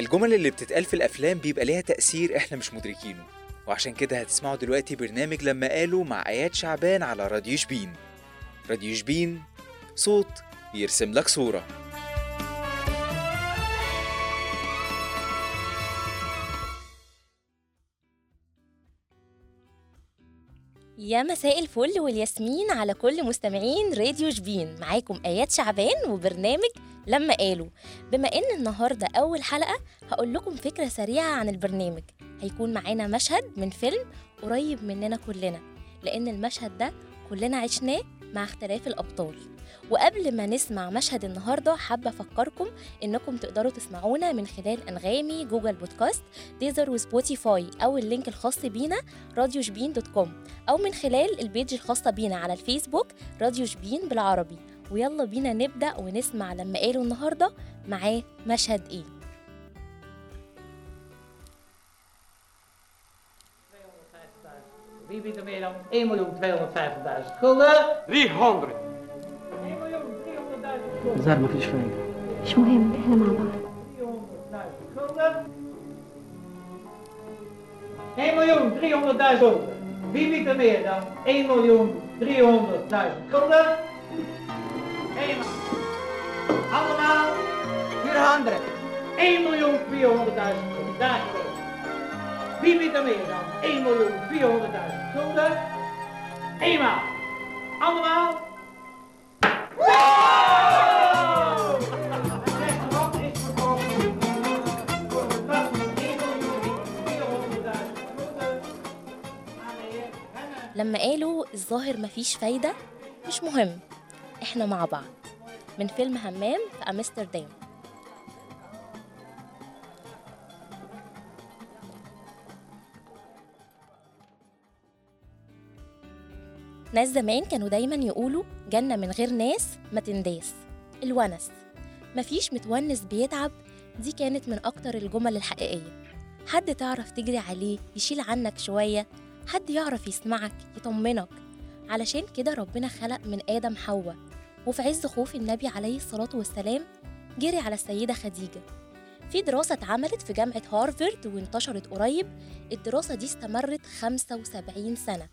الجمل اللي بتتقال في الأفلام بيبقى ليها تأثير إحنا مش مدركينه. وعشان كده هتسمعوا دلوقتي برنامج لما قالوا مع آيات شعبان على راديو شبين. راديو شبين صوت يرسم لك صورة. يا مساء الفل والياسمين على كل مستمعين راديو شبين. معاكم آيات شعبان وبرنامج لما قالوا بما إن النهاردة أول حلقة هقول لكم فكرة سريعة عن البرنامج. هيكون معانا مشهد من فيلم قريب مننا كلنا لأن المشهد ده كلنا عشناه مع اختلاف الأبطال. وقبل ما نسمع مشهد النهاردة حابة أفكركم إنكم تقدروا تسمعونا من خلال أنغامي Google Podcast Deezer و Spotify أو ال link الخاص بينا راديو شبين dot com أو من خلال ال page الخاصة بينا على الفيسبوك راديو شبين بالعربي. ويلا بينا نبدأ ونسمع لما قالوا النهارده معاه مشهد إيه. بيبي إيه مليون 300000 مليون 300000 مليون 300000 400. 1 miljoen 400.000 gulden. Daar geloof Wie biedt er meer dan 1 miljoen 400.000 gulden? Eenmaal. Allemaal. Wow! Het restaurant is verkocht voor een bedrag van 1 miljoen 400.000 gulden aan de heer Henne. لما قالوا الظاهر مفيش فايدة مش مهم إحنا مع بعض من فيلم همام في أمستردام ناس زمان كانوا دايما يقولوا جنة من غير ناس ما تنداس. الونس. مفيش متونس بيتعب. دي كانت من أكتر الجمل الحقيقية. حد تعرف تجري عليه يشيل عنك شوية. حد يعرف يسمعك يطمنك. علشان كده ربنا خلق من آدم حواء. وفي عز خوف النبي عليه الصلاة والسلام جري على السيدة خديجة. في دراسة اتعملت في جامعة هارفارد وانتشرت قريب. الدراسة دي استمرت 75 سنة.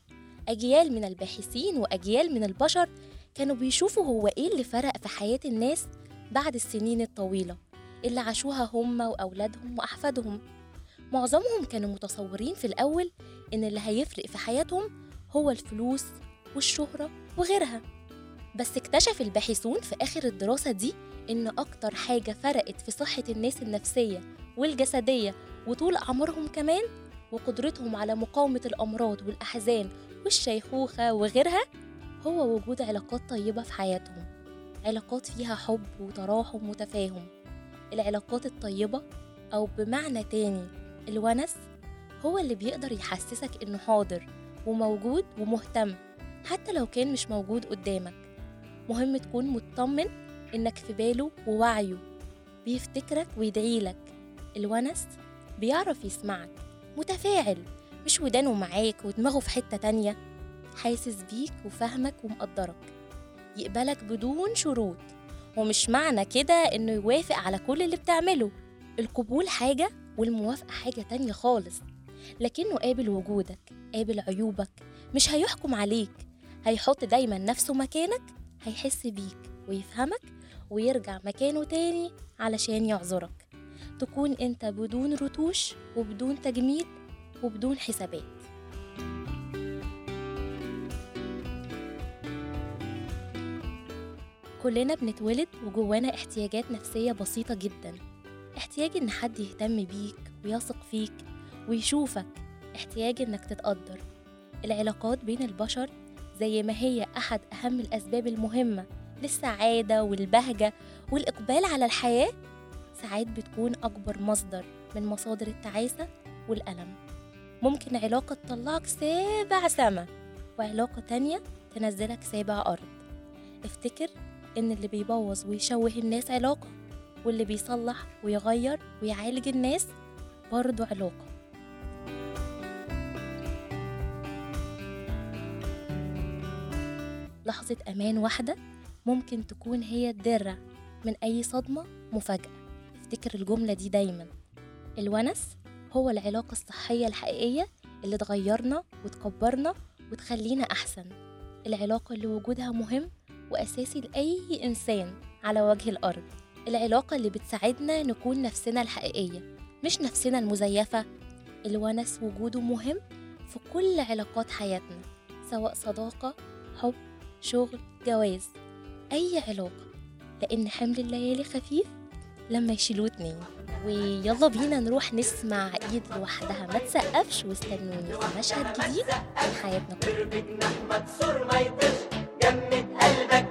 أجيال من الباحثين وأجيال من البشر كانوا بيشوفوا هو إيه اللي فرق في حياة الناس بعد السنين الطويلة. اللي عاشوها هم وأولادهم وأحفادهم. معظمهم كانوا متصورين في الأول إن اللي هيفرق في حياتهم هو الفلوس والشهرة وغيرها. بس اكتشف الباحثون في آخر الدراسة دي إن أكتر حاجة فرقت في صحة الناس النفسية والجسدية وطول أعمارهم كمان وقدرتهم على مقاومة الأمراض والأحزان والشيخوخة وغيرها هو وجود علاقات طيبة في حياتهم علاقات فيها حب وتراحم وتفاهم. العلاقات الطيبة أو بمعنى تاني الونس هو اللي بيقدر يحسسك إنه حاضر وموجود ومهتم حتى لو كان مش موجود قدامك. مهم تكون مطمن إنك في باله ووعيه بيفتكرك ويدعيلك الونس بيعرف يسمعك متفاعل مش ودانه معاك ودماغه في حتة تانية. حاسس بيك وفاهمك ومقدرك. يقبلك بدون شروط. ومش معنى كده إنه يوافق على كل اللي بتعمله. القبول حاجة والموافقة حاجة تانية خالص. لكنه قابل وجودك قابل عيوبك. مش هيحكم عليك. هيحط دايما نفسه مكانك هيحس بيك ويفهمك ويرجع مكانه تاني علشان يعذرك. تكون أنت بدون رتوش وبدون تجميل وبدون حسابات. كلنا بنتولد وجوانا احتياجات نفسية بسيطة جدا. احتياج إن حد يهتم بيك ويثق فيك ويشوفك. احتياج إنك تتقدر. العلاقات بين البشر زي ما هي أحد أهم الأسباب المهمة للسعادة والبهجة والإقبال على الحياة ساعات بتكون أكبر مصدر من مصادر التعاسة والألم. ممكن علاقة تطلعك سابع سما وعلاقة تانية تنزلك سابع أرض. افتكر إن اللي بيبوظ ويشوه الناس علاقة واللي بيصلح ويغير ويعالج الناس برضه علاقة. لحظة أمان واحدة ممكن تكون هي الدرع من أي صدمة مفاجأة. افتكر الجملة دي دايما. الونس هو العلاقة الصحية الحقيقية اللي تغيرنا وتكبرنا وتخلينا أحسن. العلاقة اللي وجودها مهم وأساسي لأي إنسان على وجه الأرض. العلاقة اللي بتساعدنا نكون نفسنا الحقيقية مش نفسنا المزيفة. الونس وجوده مهم في كل علاقات حياتنا سواء صداقة حب شغل جواز أي علاقة. لأن حمل الليالي خفيف لما يشيلوه اتنين. ويلا بينا نروح نسمع ايد لوحدها. ما تسقفش واستنوني في مشهد جديد من حياتنا كلها. قلبك